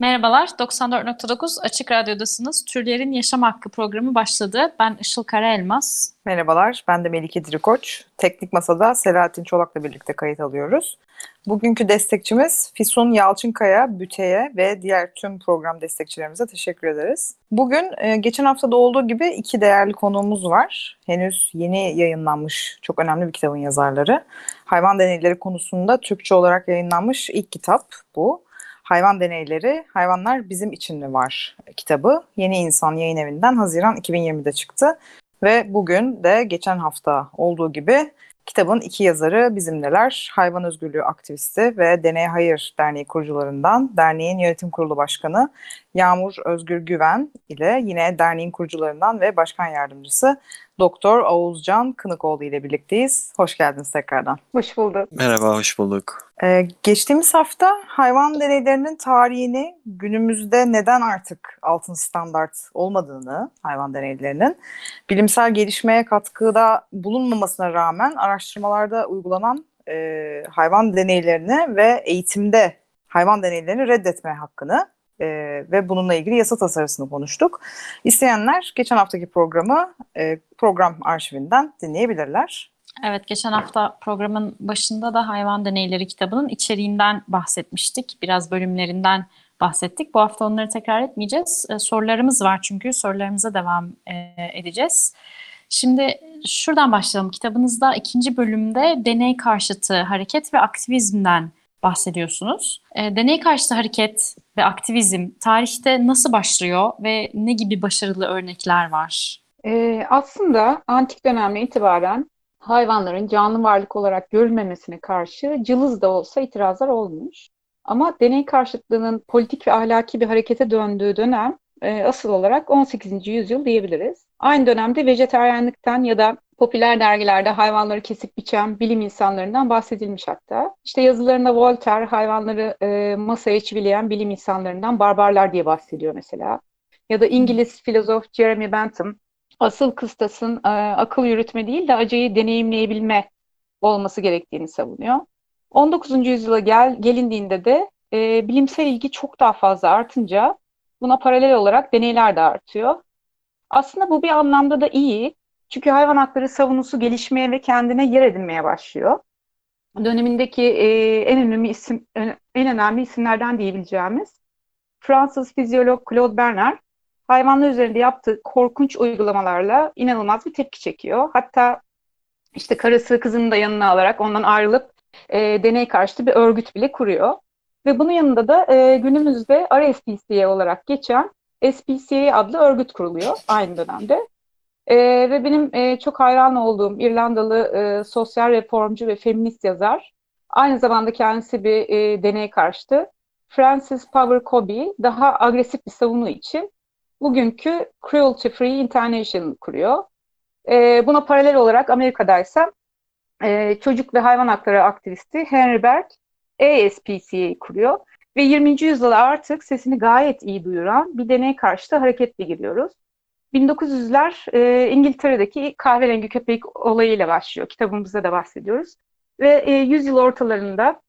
Merhabalar, 94.9 Açık Radyo'dasınız. Türlerin Yaşam Hakkı programı başladı. Ben Işıl Karaelmaz. Merhabalar, ben de Melike Dirikoç. Teknik Masa'da Selahattin Çolak'la birlikte kayıt alıyoruz. Bugünkü destekçimiz Fisun Yalçınkaya, Büte'ye ve diğer tüm program destekçilerimize teşekkür ederiz. Bugün e, geçen haftada olduğu gibi iki değerli konuğumuz var. Henüz yeni yayınlanmış çok önemli bir kitabın yazarları. Hayvan deneyleri konusunda Türkçe olarak yayınlanmış ilk kitap bu. Hayvan Deneyleri, Hayvanlar Bizim İçin mi Var kitabı. Yeni İnsan Yayın Evi'nden Haziran 2020'de çıktı. Ve bugün de geçen hafta olduğu gibi kitabın iki yazarı bizimleler. Hayvan özgürlüğü aktivisti ve Deney Hayır Derneği kurucularından derneğin yönetim kurulu başkanı Yağmur Özgür Güven ile yine derneğin kurucularından ve başkan yardımcısı Doktor Oğuzcan Kınıkoğlu ile birlikteyiz. Hoş geldiniz tekrardan. Hoş bulduk. Merhaba, hoş bulduk. Ee, geçtiğimiz hafta hayvan deneylerinin tarihini günümüzde neden artık altın standart olmadığını hayvan deneylerinin bilimsel gelişmeye katkıda bulunmamasına rağmen araştırmalarda uygulanan e, hayvan deneylerini ve eğitimde hayvan deneylerini reddetme hakkını e, ve bununla ilgili yasa tasarısını konuştuk. İsteyenler geçen haftaki programı e, program arşivinden dinleyebilirler. Evet, geçen hafta programın başında da Hayvan Deneyleri kitabının içeriğinden bahsetmiştik. Biraz bölümlerinden bahsettik. Bu hafta onları tekrar etmeyeceğiz. Ee, sorularımız var çünkü sorularımıza devam e, edeceğiz. Şimdi şuradan başlayalım. Kitabınızda ikinci bölümde deney karşıtı hareket ve aktivizmden bahsediyorsunuz. E, deney karşıtı hareket ve aktivizm tarihte nasıl başlıyor ve ne gibi başarılı örnekler var? Ee, aslında antik dönemden itibaren hayvanların canlı varlık olarak görülmemesine karşı cılız da olsa itirazlar olmuş. Ama deney karşıtlığının politik ve ahlaki bir harekete döndüğü dönem e, asıl olarak 18. yüzyıl diyebiliriz. Aynı dönemde vejeteryenlikten ya da popüler dergilerde hayvanları kesip biçen bilim insanlarından bahsedilmiş hatta. İşte yazılarında Voltaire hayvanları e, masaya çivileyen bilim insanlarından barbarlar diye bahsediyor mesela. Ya da İngiliz filozof Jeremy Bentham asıl kıstasın e, akıl yürütme değil de acıyı deneyimleyebilme olması gerektiğini savunuyor. 19. yüzyıla gel, gelindiğinde de e, bilimsel ilgi çok daha fazla artınca buna paralel olarak deneyler de artıyor. Aslında bu bir anlamda da iyi. Çünkü hayvan hakları savunusu gelişmeye ve kendine yer edinmeye başlıyor. Dönemindeki e, en önemli isim en önemli isimlerden diyebileceğimiz Fransız fizyolog Claude Bernard hayvanlar üzerinde yaptığı korkunç uygulamalarla inanılmaz bir tepki çekiyor. Hatta işte karısı kızını da yanına alarak ondan ayrılıp e, deney karşıtı bir örgüt bile kuruyor. Ve bunun yanında da e, günümüzde RSPCA olarak geçen SPCA adlı örgüt kuruluyor aynı dönemde. E, ve benim e, çok hayran olduğum İrlandalı e, sosyal reformcu ve feminist yazar, aynı zamanda kendisi bir e, deney karşıtı. Francis Power Cobby daha agresif bir savunu için bugünkü Cruelty Free International kuruyor. E, buna paralel olarak Amerika'daysa e, çocuk ve hayvan hakları aktivisti Henry Berg ASPCA'yı kuruyor. Ve 20. yüzyıla artık sesini gayet iyi duyuran bir deney karşıtı hareketle giriyoruz. 1900'ler e, İngiltere'deki kahverengi köpek olayıyla başlıyor. Kitabımızda da bahsediyoruz. Ve e, yüzyıl ortalarında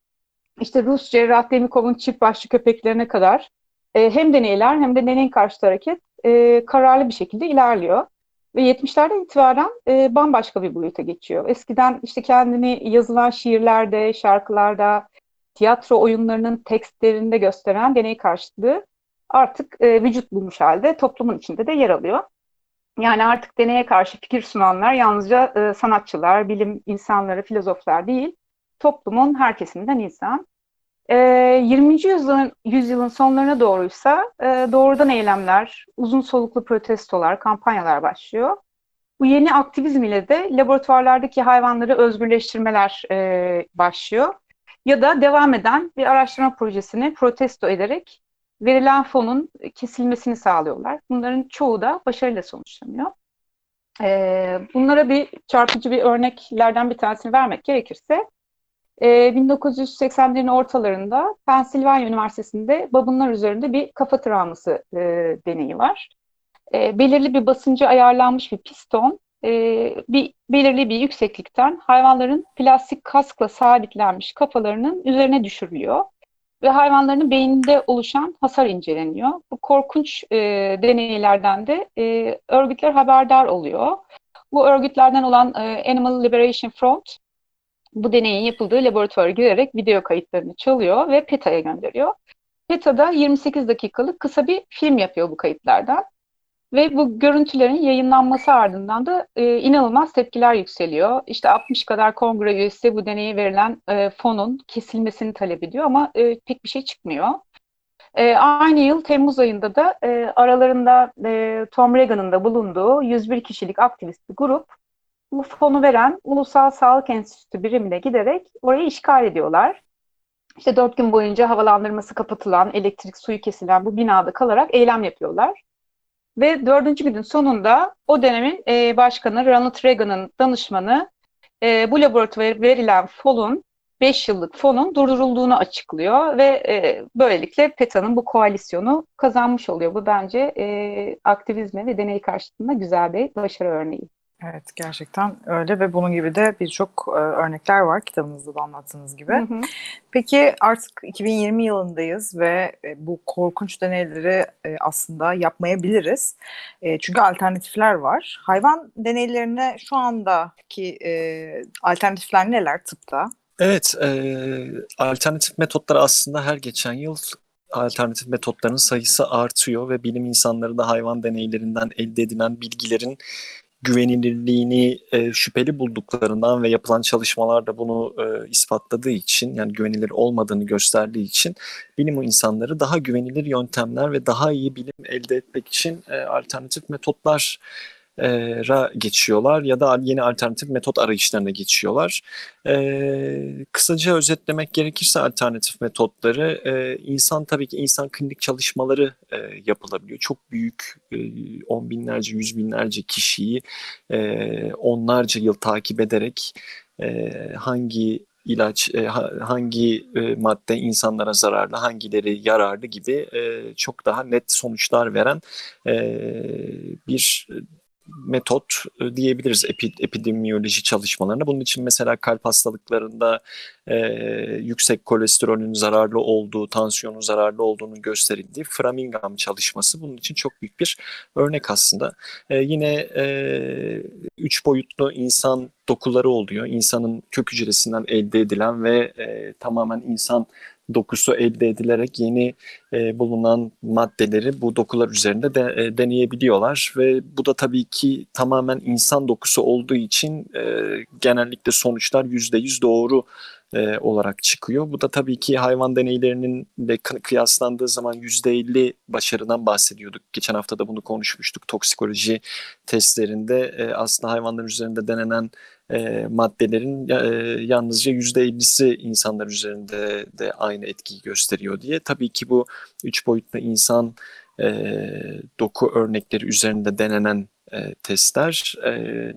işte Rus cerrah Demikov'un çift başlı köpeklerine kadar e, hem deneyler hem de deney karşıtı hareket e, kararlı bir şekilde ilerliyor. Ve 70'lerden itibaren e, bambaşka bir boyuta geçiyor. Eskiden işte kendini yazılan şiirlerde, şarkılarda, tiyatro oyunlarının tekstlerinde gösteren deney karşıtlığı artık e, vücut bulmuş halde toplumun içinde de yer alıyor. Yani artık deneye karşı fikir sunanlar yalnızca e, sanatçılar, bilim insanları, filozoflar değil, toplumun her kesiminden insan. E, 20. yüzyılın, yüzyılın sonlarına doğruysa e, doğrudan eylemler, uzun soluklu protestolar, kampanyalar başlıyor. Bu yeni aktivizm ile de laboratuvarlardaki hayvanları özgürleştirmeler e, başlıyor. Ya da devam eden bir araştırma projesini protesto ederek verilen fonun kesilmesini sağlıyorlar. Bunların çoğu da başarıyla sonuçlanıyor. E, bunlara bir çarpıcı bir örneklerden bir tanesini vermek gerekirse, e, 1980'lerin ortalarında Pensilvanya Üniversitesi'nde babunlar üzerinde bir kafa travması e, deneyi var. E, belirli bir basıncı ayarlanmış bir piston e, bir belirli bir yükseklikten hayvanların plastik kaskla sabitlenmiş kafalarının üzerine düşürülüyor ve hayvanların beyninde oluşan hasar inceleniyor. Bu korkunç e, deneylerden de e, örgütler haberdar oluyor. Bu örgütlerden olan e, Animal Liberation Front bu deneyin yapıldığı laboratuvara girerek video kayıtlarını çalıyor ve PETA'ya gönderiyor. PETA'da 28 dakikalık kısa bir film yapıyor bu kayıtlardan. Ve bu görüntülerin yayınlanması ardından da e, inanılmaz tepkiler yükseliyor. İşte 60 kadar kongre üyesi bu deneye verilen e, fonun kesilmesini talep ediyor ama e, pek bir şey çıkmıyor. E, aynı yıl Temmuz ayında da e, aralarında e, Tom Reagan'ın da bulunduğu 101 kişilik aktivist bir grup bu fonu veren Ulusal Sağlık Enstitüsü birimine giderek orayı işgal ediyorlar. İşte dört gün boyunca havalandırması kapatılan, elektrik suyu kesilen bu binada kalarak eylem yapıyorlar. Ve dördüncü günün sonunda o dönemin e, başkanı Ronald Reagan'ın danışmanı e, bu laboratuvara verilen fonun 5 yıllık fonun durdurulduğunu açıklıyor ve e, böylelikle PETA'nın bu koalisyonu kazanmış oluyor. Bu bence e, aktivizme ve deney karşısında güzel bir başarı örneği. Evet gerçekten öyle ve bunun gibi de birçok e, örnekler var kitabınızda da anlattığınız gibi. Hı hı. Peki artık 2020 yılındayız ve e, bu korkunç deneyleri e, aslında yapmayabiliriz. E, çünkü alternatifler var. Hayvan deneylerine şu andaki e, alternatifler neler tıpta? Evet, e, alternatif metotlar aslında her geçen yıl alternatif metotların sayısı artıyor ve bilim insanları da hayvan deneylerinden elde edilen bilgilerin güvenilirliğini e, şüpheli bulduklarından ve yapılan çalışmalar da bunu e, ispatladığı için yani güvenilir olmadığını gösterdiği için bilim insanları daha güvenilir yöntemler ve daha iyi bilim elde etmek için e, alternatif metotlar ra geçiyorlar ya da yeni alternatif metot arayışlarına geçiyorlar. Ee, kısaca özetlemek gerekirse alternatif metotları e, insan tabii ki insan klinik çalışmaları e, yapılabiliyor. Çok büyük e, on binlerce, yüz binlerce kişiyi e, onlarca yıl takip ederek e, hangi ilaç, e, hangi e, madde insanlara zararlı, hangileri yararlı gibi e, çok daha net sonuçlar veren e, bir metot e, diyebiliriz epidemiyoloji çalışmalarına. Bunun için mesela kalp hastalıklarında e, yüksek kolesterolün zararlı olduğu, tansiyonun zararlı olduğunu gösterildiği Framingham çalışması bunun için çok büyük bir örnek aslında. E, yine e, üç boyutlu insan dokuları oluyor. İnsanın kök hücresinden elde edilen ve e, tamamen insan dokusu elde edilerek yeni e, bulunan maddeleri bu dokular üzerinde de, e, deneyebiliyorlar ve bu da tabii ki tamamen insan dokusu olduğu için e, genellikle sonuçlar yüzde yüz doğru e, olarak çıkıyor. Bu da tabii ki hayvan deneylerinin de kıyaslandığı zaman yüzde elli başarıdan bahsediyorduk. Geçen hafta da bunu konuşmuştuk. Toksikoloji testlerinde e, aslında hayvanlar üzerinde denenen e, maddelerin e, yalnızca yüzde ellisi insanlar üzerinde de aynı etkiyi gösteriyor diye. Tabii ki bu üç boyutlu insan e, doku örnekleri üzerinde denenen e, testler e,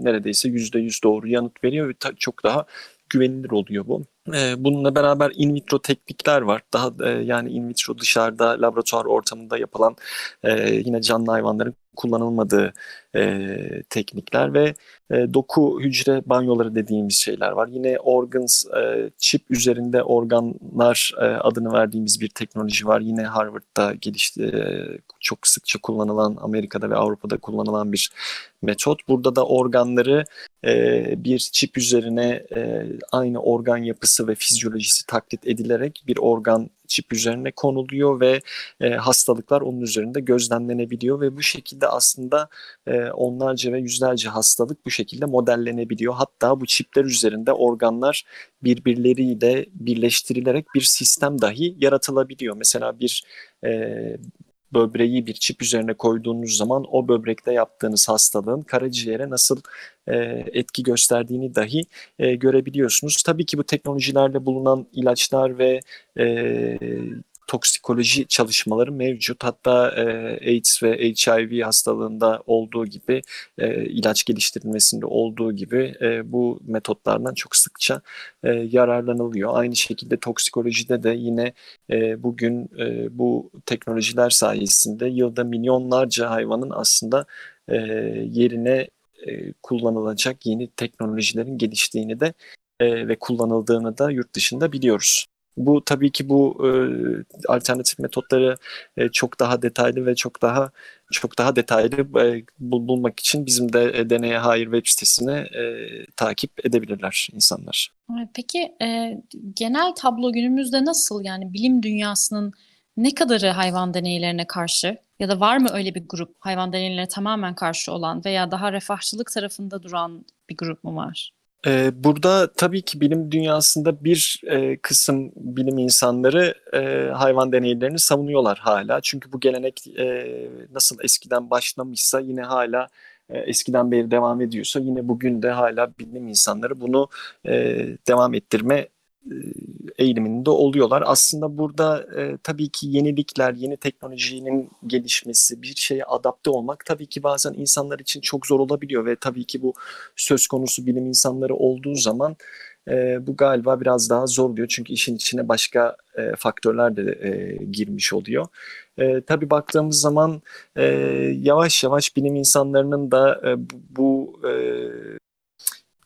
neredeyse yüzde yüz doğru yanıt veriyor ve ta, çok daha güvenilir oluyor bu. E, bununla beraber in vitro teknikler var. Daha e, yani in vitro dışarıda laboratuvar ortamında yapılan e, yine canlı hayvanların kullanılmadığı e, teknikler ve e, doku hücre banyoları dediğimiz şeyler var. Yine organs e, çip üzerinde organlar e, adını verdiğimiz bir teknoloji var. Yine Harvard'da gelişti e, çok sıkça kullanılan Amerika'da ve Avrupa'da kullanılan bir metot. Burada da organları e, bir çip üzerine e, aynı organ yapısı ve fizyolojisi taklit edilerek bir organ çip üzerine konuluyor ve e, hastalıklar onun üzerinde gözlemlenebiliyor ve bu şekilde aslında e, onlarca ve yüzlerce hastalık bu şekilde modellenebiliyor. Hatta bu çipler üzerinde organlar birbirleriyle birleştirilerek bir sistem dahi yaratılabiliyor. Mesela bir e, böbreği bir çip üzerine koyduğunuz zaman o böbrekte yaptığınız hastalığın karaciğere nasıl e, etki gösterdiğini dahi e, görebiliyorsunuz. Tabii ki bu teknolojilerle bulunan ilaçlar ve e, toksikoloji çalışmaları mevcut. Hatta e, AIDS ve HIV hastalığında olduğu gibi e, ilaç geliştirilmesinde olduğu gibi e, bu metotlardan çok sıkça e, yararlanılıyor. Aynı şekilde toksikolojide de yine e, bugün e, bu teknolojiler sayesinde yılda milyonlarca hayvanın aslında e, yerine e, kullanılacak yeni teknolojilerin geliştiğini de e, ve kullanıldığını da yurt dışında biliyoruz. Bu tabii ki bu e, alternatif metotları e, çok daha detaylı ve çok daha çok daha detaylı e, bul, bulmak için bizim de e, Deneye Hayır web sitesine e, takip edebilirler insanlar. Peki e, genel tablo günümüzde nasıl? Yani bilim dünyasının ne kadarı hayvan deneylerine karşı ya da var mı öyle bir grup hayvan deneylerine tamamen karşı olan veya daha refahçılık tarafında duran bir grup mu var? Ee, burada tabii ki bilim dünyasında bir e, kısım bilim insanları e, hayvan deneylerini savunuyorlar hala. Çünkü bu gelenek e, nasıl eskiden başlamışsa yine hala eskiden beri devam ediyorsa yine bugün de hala bilim insanları bunu devam ettirme eğiliminde oluyorlar. Aslında burada e, tabii ki yenilikler, yeni teknolojinin gelişmesi, bir şeye adapte olmak tabii ki bazen insanlar için çok zor olabiliyor ve tabii ki bu söz konusu bilim insanları olduğu zaman e, bu galiba biraz daha zor oluyor. Çünkü işin içine başka e, faktörler de e, girmiş oluyor. E, tabii baktığımız zaman e, yavaş yavaş bilim insanlarının da e, bu, bu e,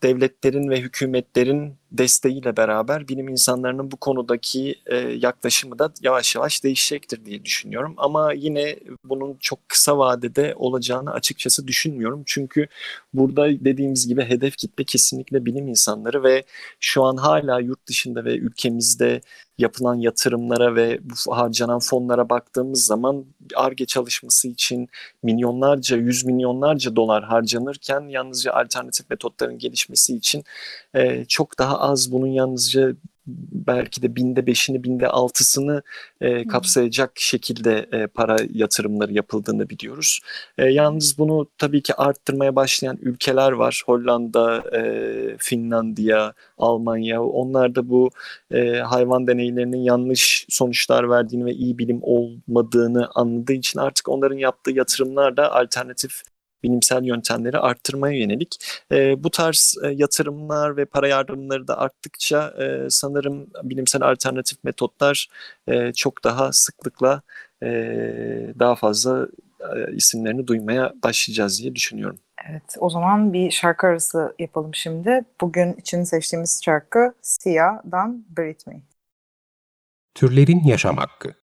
devletlerin ve hükümetlerin desteğiyle beraber bilim insanlarının bu konudaki e, yaklaşımı da yavaş yavaş değişecektir diye düşünüyorum. Ama yine bunun çok kısa vadede olacağını açıkçası düşünmüyorum. Çünkü burada dediğimiz gibi hedef kitle kesinlikle bilim insanları ve şu an hala yurt dışında ve ülkemizde yapılan yatırımlara ve bu harcanan fonlara baktığımız zaman ARGE çalışması için milyonlarca, yüz milyonlarca dolar harcanırken yalnızca alternatif metotların gelişmesi için e, çok daha az bunun yalnızca belki de binde beşini binde altısını e, kapsayacak şekilde e, para yatırımları yapıldığını biliyoruz. E, yalnız bunu tabii ki arttırmaya başlayan ülkeler var. Hollanda, e, Finlandiya, Almanya. Onlar da bu e, hayvan deneylerinin yanlış sonuçlar verdiğini ve iyi bilim olmadığını anladığı için artık onların yaptığı yatırımlar da alternatif bilimsel yöntemleri arttırmaya yönelik. E, bu tarz e, yatırımlar ve para yardımları da arttıkça e, sanırım bilimsel alternatif metotlar e, çok daha sıklıkla e, daha fazla e, isimlerini duymaya başlayacağız diye düşünüyorum. Evet, o zaman bir şarkı arası yapalım şimdi. Bugün için seçtiğimiz şarkı Sia'dan Breathe Me. Türlerin Yaşam Hakkı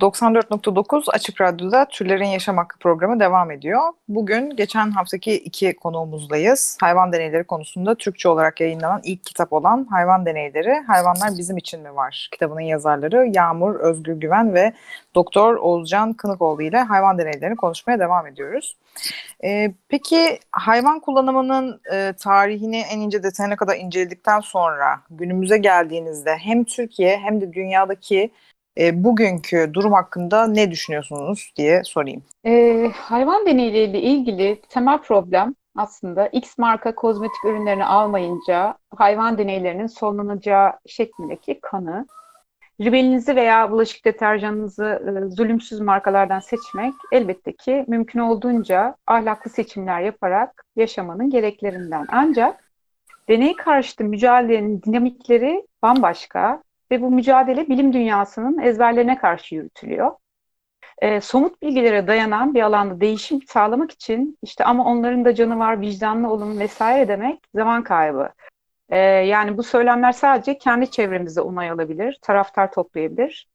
94.9 Açık Radyo'da Türlerin Yaşam Hakkı programı devam ediyor. Bugün geçen haftaki iki konuğumuzdayız. Hayvan deneyleri konusunda Türkçe olarak yayınlanan ilk kitap olan Hayvan Deneyleri, Hayvanlar Bizim İçin Mi Var? Kitabının yazarları Yağmur Özgür Güven ve Doktor Oğuzcan Kınıkoğlu ile hayvan deneylerini konuşmaya devam ediyoruz. Ee, peki hayvan kullanımının e, tarihini en ince detayına kadar inceledikten sonra günümüze geldiğinizde hem Türkiye hem de dünyadaki e, bugünkü durum hakkında ne düşünüyorsunuz diye sorayım. E, hayvan deneyleriyle ilgili temel problem aslında X marka kozmetik ürünlerini almayınca hayvan deneylerinin sonlanacağı şeklindeki kanı. Ribelinizi veya bulaşık deterjanınızı e, zulümsüz markalardan seçmek elbette ki mümkün olduğunca ahlaklı seçimler yaparak yaşamanın gereklerinden. Ancak deney karşıtı mücadelenin dinamikleri bambaşka ve bu mücadele bilim dünyasının ezberlerine karşı yürütülüyor. E, somut bilgilere dayanan bir alanda değişim sağlamak için işte ama onların da canı var, vicdanlı olun vesaire demek zaman kaybı. E, yani bu söylemler sadece kendi çevremizde onay alabilir, taraftar toplayabilir.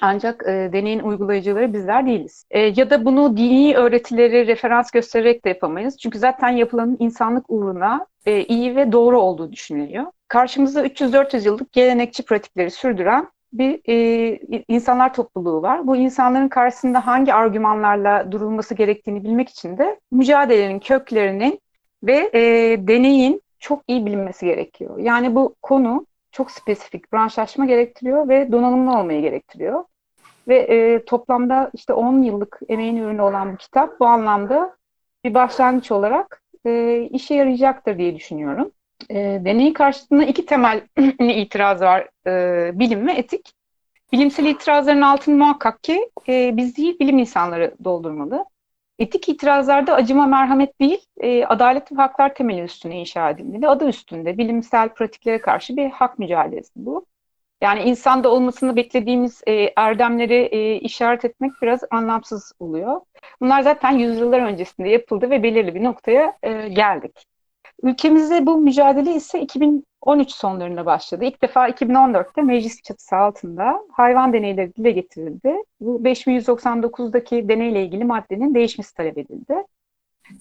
Ancak e, deneyin uygulayıcıları bizler değiliz. E, ya da bunu dini öğretileri referans göstererek de yapamayız. Çünkü zaten yapılanın insanlık uğruna e, iyi ve doğru olduğu düşünülüyor. Karşımızda 300-400 yıllık gelenekçi pratikleri sürdüren bir e, insanlar topluluğu var. Bu insanların karşısında hangi argümanlarla durulması gerektiğini bilmek için de mücadelenin köklerinin ve e, deneyin çok iyi bilinmesi gerekiyor. Yani bu konu çok spesifik branşlaşma gerektiriyor ve donanımlı olmayı gerektiriyor. Ve e, toplamda işte 10 yıllık emeğin ürünü olan bu kitap bu anlamda bir başlangıç olarak e, işe yarayacaktır diye düşünüyorum. E, deney karşısında iki temel itiraz var, e, bilim ve etik. bilimsel itirazların altını muhakkak ki e, biz değil bilim insanları doldurmalı. Etik itirazlarda acıma merhamet değil, e, adalet ve haklar temeli üstüne inşa edilmeli. Adı üstünde bilimsel pratiklere karşı bir hak mücadelesi bu. Yani insanda olmasını beklediğimiz e, erdemleri e, işaret etmek biraz anlamsız oluyor. Bunlar zaten yüzyıllar öncesinde yapıldı ve belirli bir noktaya e, geldik. Ülkemizde bu mücadele ise 2013 sonlarında başladı. İlk defa 2014'te meclis çatısı altında hayvan deneyleri dile getirildi. Bu 5199'daki deneyle ilgili maddenin değişmesi talep edildi.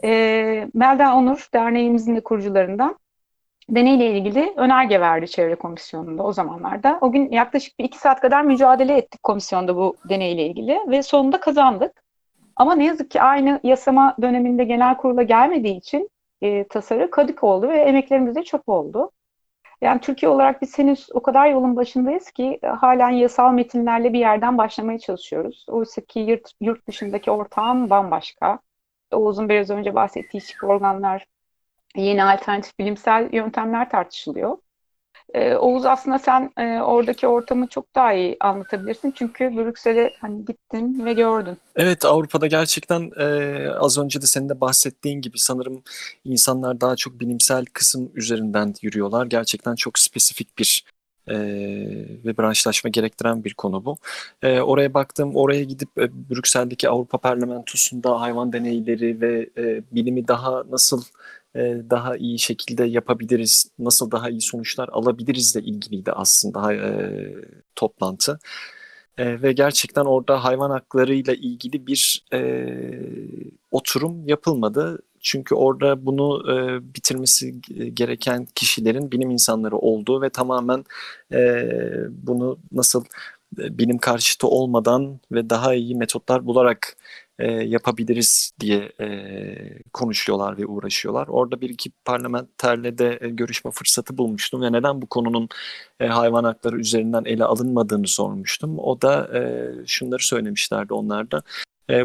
E, Melda Onur, derneğimizin de kurucularından deneyle ilgili önerge verdi çevre komisyonunda o zamanlarda. O gün yaklaşık bir iki saat kadar mücadele ettik komisyonda bu deneyle ilgili ve sonunda kazandık. Ama ne yazık ki aynı yasama döneminde genel kurula gelmediği için e, tasarı kadık oldu ve emeklerimiz de çöp oldu. Yani Türkiye olarak biz henüz o kadar yolun başındayız ki e, halen yasal metinlerle bir yerden başlamaya çalışıyoruz. Oysa ki yurt, yurt dışındaki ortam bambaşka. Oğuz'un biraz önce bahsettiği çift organlar, yeni alternatif bilimsel yöntemler tartışılıyor. Ee, Oğuz aslında sen e, oradaki ortamı çok daha iyi anlatabilirsin. Çünkü Brüksel'e hani gittin ve gördün. Evet Avrupa'da gerçekten e, az önce de senin de bahsettiğin gibi sanırım insanlar daha çok bilimsel kısım üzerinden yürüyorlar. Gerçekten çok spesifik bir e, ve branşlaşma gerektiren bir konu bu. E, oraya baktım, oraya gidip e, Brüksel'deki Avrupa Parlamentosu'nda hayvan deneyleri ve e, bilimi daha nasıl e, daha iyi şekilde yapabiliriz, nasıl daha iyi sonuçlar alabilirizle ilgiliydi aslında e, toplantı. E, ve gerçekten orada hayvan haklarıyla ilgili bir e, oturum yapılmadı. Çünkü orada bunu e, bitirmesi gereken kişilerin bilim insanları olduğu ve tamamen e, bunu nasıl bilim karşıtı olmadan ve daha iyi metotlar bularak e, yapabiliriz diye e, konuşuyorlar ve uğraşıyorlar. Orada bir iki parlamenterle de e, görüşme fırsatı bulmuştum ve neden bu konunun hayvan hakları üzerinden ele alınmadığını sormuştum. O da şunları söylemişlerdi onlar da.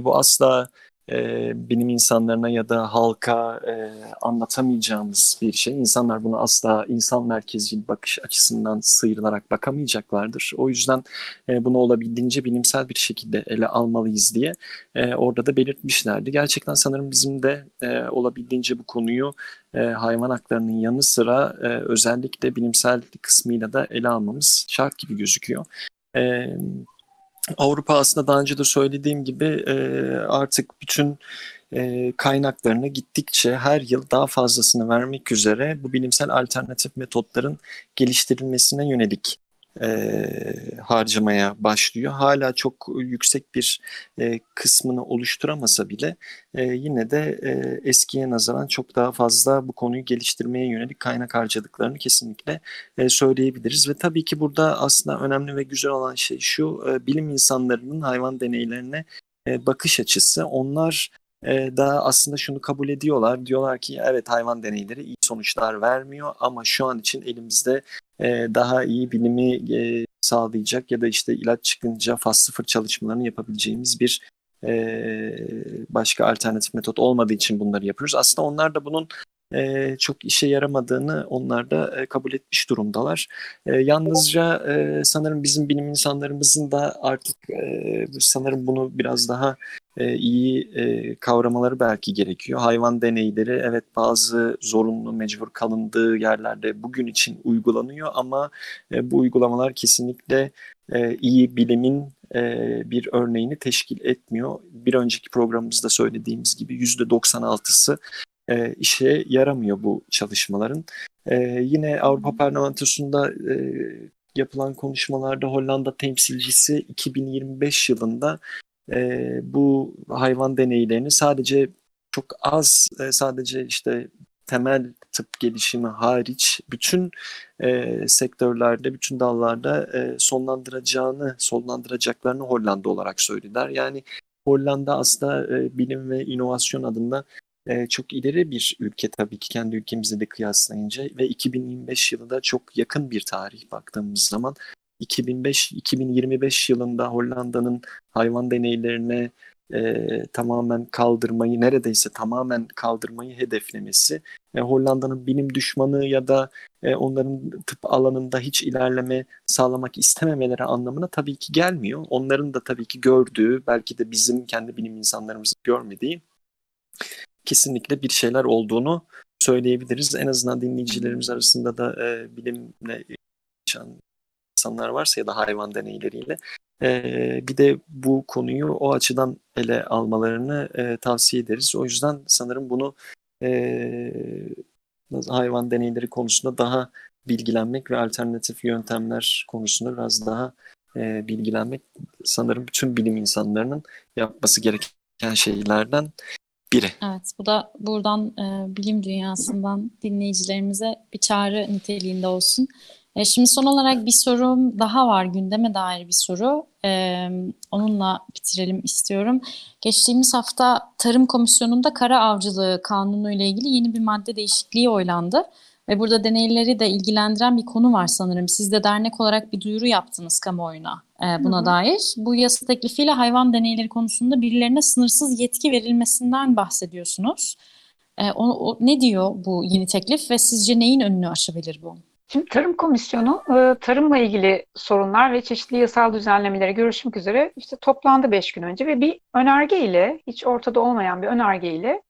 Bu asla e, bilim insanlarına ya da halka e, anlatamayacağımız bir şey. İnsanlar bunu asla insan merkezci bakış açısından sıyrılarak bakamayacaklardır. O yüzden e, bunu olabildiğince bilimsel bir şekilde ele almalıyız diye e, orada da belirtmişlerdi. Gerçekten sanırım bizim de e, olabildiğince bu konuyu e, hayvan haklarının yanı sıra e, özellikle bilimsel kısmıyla da ele almamız şart gibi gözüküyor. Evet. Avrupa aslında daha önce de söylediğim gibi e, artık bütün e, kaynaklarını gittikçe her yıl daha fazlasını vermek üzere bu bilimsel alternatif metotların geliştirilmesine yönelik e, harcamaya başlıyor. Hala çok yüksek bir e, kısmını oluşturamasa bile e, yine de e, eskiye nazaran çok daha fazla bu konuyu geliştirmeye yönelik kaynak harcadıklarını kesinlikle e, söyleyebiliriz. Ve tabii ki burada aslında önemli ve güzel olan şey şu, e, bilim insanlarının hayvan deneylerine e, bakış açısı. Onlar e, da aslında şunu kabul ediyorlar. Diyorlar ki evet hayvan deneyleri iyi sonuçlar vermiyor ama şu an için elimizde e, daha iyi bilimi e, sağlayacak ya da işte ilaç çıkınca faz sıfır çalışmalarını yapabileceğimiz bir e, başka alternatif metot olmadığı için bunları yapıyoruz. Aslında onlar da bunun e, çok işe yaramadığını onlar da e, kabul etmiş durumdalar. E, yalnızca e, sanırım bizim bilim insanlarımızın da artık e, sanırım bunu biraz daha e, iyi e, kavramaları belki gerekiyor. Hayvan deneyleri evet bazı zorunlu mecbur kalındığı yerlerde bugün için uygulanıyor ama e, bu uygulamalar kesinlikle e, iyi bilimin e, bir örneğini teşkil etmiyor. Bir önceki programımızda söylediğimiz gibi %96'sı e, işe yaramıyor bu çalışmaların. E, yine Avrupa Parlamentosu'nda e, yapılan konuşmalarda Hollanda temsilcisi 2025 yılında e, bu hayvan deneylerini sadece çok az e, sadece işte temel tıp gelişimi hariç bütün e, sektörlerde, bütün dallarda e, sonlandıracağını, sonlandıracaklarını Hollanda olarak söylediler. Yani Hollanda aslında e, bilim ve inovasyon adında e, çok ileri bir ülke tabii ki kendi ülkemizle de kıyaslayınca ve 2025 yılı da çok yakın bir tarih baktığımız zaman 2005-2025 yılında Hollanda'nın hayvan deneylerine e, tamamen kaldırmayı neredeyse tamamen kaldırmayı hedeflemesi ve Hollanda'nın bilim düşmanı ya da e, onların tıp alanında hiç ilerleme sağlamak istememeleri anlamına tabii ki gelmiyor. Onların da tabii ki gördüğü belki de bizim kendi bilim insanlarımızın görmediği kesinlikle bir şeyler olduğunu söyleyebiliriz. En azından dinleyicilerimiz arasında da e, bilimle yaşayan insanlar varsa ya da hayvan deneyleriyle e, bir de bu konuyu o açıdan ele almalarını e, tavsiye ederiz. O yüzden sanırım bunu e, hayvan deneyleri konusunda daha bilgilenmek ve alternatif yöntemler konusunda biraz daha e, bilgilenmek sanırım bütün bilim insanlarının yapması gereken şeylerden biri. Evet, bu da buradan e, bilim dünyasından dinleyicilerimize bir çağrı niteliğinde olsun. E, şimdi son olarak bir sorum daha var, gündeme dair bir soru. E, onunla bitirelim istiyorum. Geçtiğimiz hafta Tarım Komisyonu'nda kara avcılığı kanunu ile ilgili yeni bir madde değişikliği oylandı. Ve burada deneyleri de ilgilendiren bir konu var sanırım. Siz de dernek olarak bir duyuru yaptınız kamuoyuna e, buna hı hı. dair. Bu yasa teklifiyle hayvan deneyleri konusunda birilerine sınırsız yetki verilmesinden bahsediyorsunuz. E, o, o, ne diyor bu yeni teklif ve sizce neyin önünü aşabilir bu? Şimdi Tarım Komisyonu tarımla ilgili sorunlar ve çeşitli yasal düzenlemeleri görüşmek üzere işte toplandı beş gün önce ve bir önergeyle hiç ortada olmayan bir önergeyle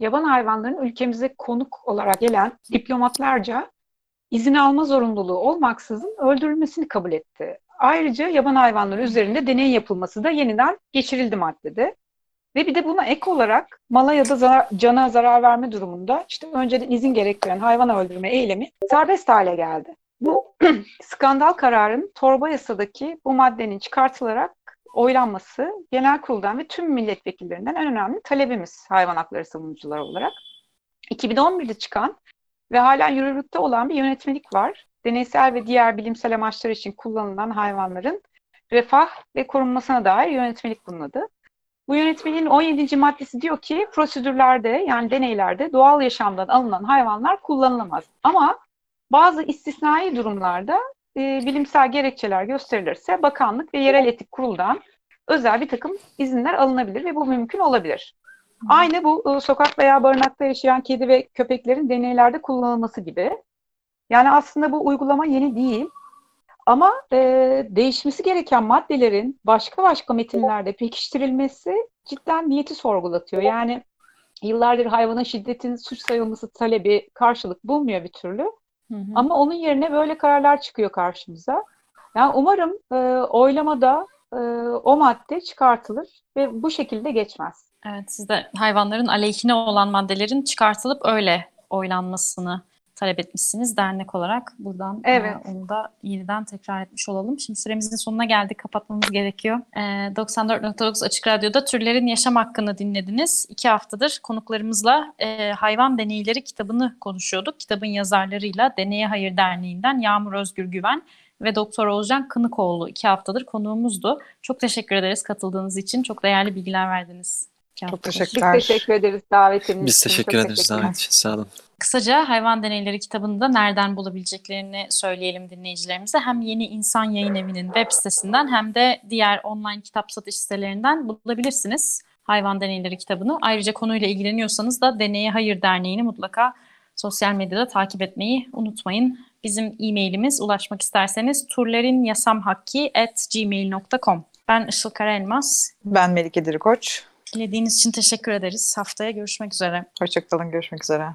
yaban hayvanların ülkemize konuk olarak gelen diplomatlarca izin alma zorunluluğu olmaksızın öldürülmesini kabul etti. Ayrıca yaban hayvanları üzerinde deney yapılması da yeniden geçirildi maddede. Ve bir de buna ek olarak mala ya da cana zarar verme durumunda işte önceden izin gerektiren hayvan öldürme eylemi serbest hale geldi. Bu skandal kararın torba yasadaki bu maddenin çıkartılarak oylanması genel kuruldan ve tüm milletvekillerinden en önemli talebimiz hayvan hakları savunucuları olarak. 2011'de çıkan ve hala yürürlükte olan bir yönetmelik var. Deneysel ve diğer bilimsel amaçlar için kullanılan hayvanların refah ve korunmasına dair yönetmelik bunun adı. Bu yönetmeliğin 17. maddesi diyor ki prosedürlerde yani deneylerde doğal yaşamdan alınan hayvanlar kullanılamaz. Ama bazı istisnai durumlarda e, bilimsel gerekçeler gösterilirse bakanlık ve yerel etik kuruldan özel bir takım izinler alınabilir ve bu mümkün olabilir. Aynı bu e, sokak veya barınakta yaşayan kedi ve köpeklerin deneylerde kullanılması gibi. Yani aslında bu uygulama yeni değil. Ama e, değişmesi gereken maddelerin başka başka metinlerde pekiştirilmesi cidden niyeti sorgulatıyor. Yani yıllardır hayvana şiddetin suç sayılması talebi karşılık bulmuyor bir türlü. Hı hı. Ama onun yerine böyle kararlar çıkıyor karşımıza. Yani umarım e, oylamada e, o madde çıkartılır ve bu şekilde geçmez. Evet, siz de hayvanların aleyhine olan maddelerin çıkartılıp öyle oylanmasını talep etmişsiniz dernek olarak. Buradan e, evet. e, onu da yeniden tekrar etmiş olalım. Şimdi süremizin sonuna geldik. Kapatmamız gerekiyor. E, 94.9 Açık Radyo'da Türlerin Yaşam Hakkını dinlediniz. İki haftadır konuklarımızla e, Hayvan Deneyleri kitabını konuşuyorduk. Kitabın yazarlarıyla Deneye Hayır Derneği'nden Yağmur Özgür Güven ve Doktor Oğuzcan Kınıkoğlu iki haftadır konuğumuzdu. Çok teşekkür ederiz katıldığınız için. Çok değerli bilgiler verdiniz. Çok teşekkürler. Biz teşekkür ederiz davetiniz Biz teşekkür ederiz davet için. Sağ olun. Kısaca Hayvan Deneyleri kitabını da nereden bulabileceklerini söyleyelim dinleyicilerimize. Hem Yeni İnsan Yayın Evi'nin web sitesinden hem de diğer online kitap satış sitelerinden bulabilirsiniz Hayvan Deneyleri kitabını. Ayrıca konuyla ilgileniyorsanız da Deneye Hayır Derneği'ni mutlaka sosyal medyada takip etmeyi unutmayın. Bizim e-mailimiz ulaşmak isterseniz turlerinyasamhakki.gmail.com Ben Işıl Karaelmaz. Ben Melike Dirikoç. Dinlediğiniz için teşekkür ederiz. Haftaya görüşmek üzere. Hoşçakalın, görüşmek üzere.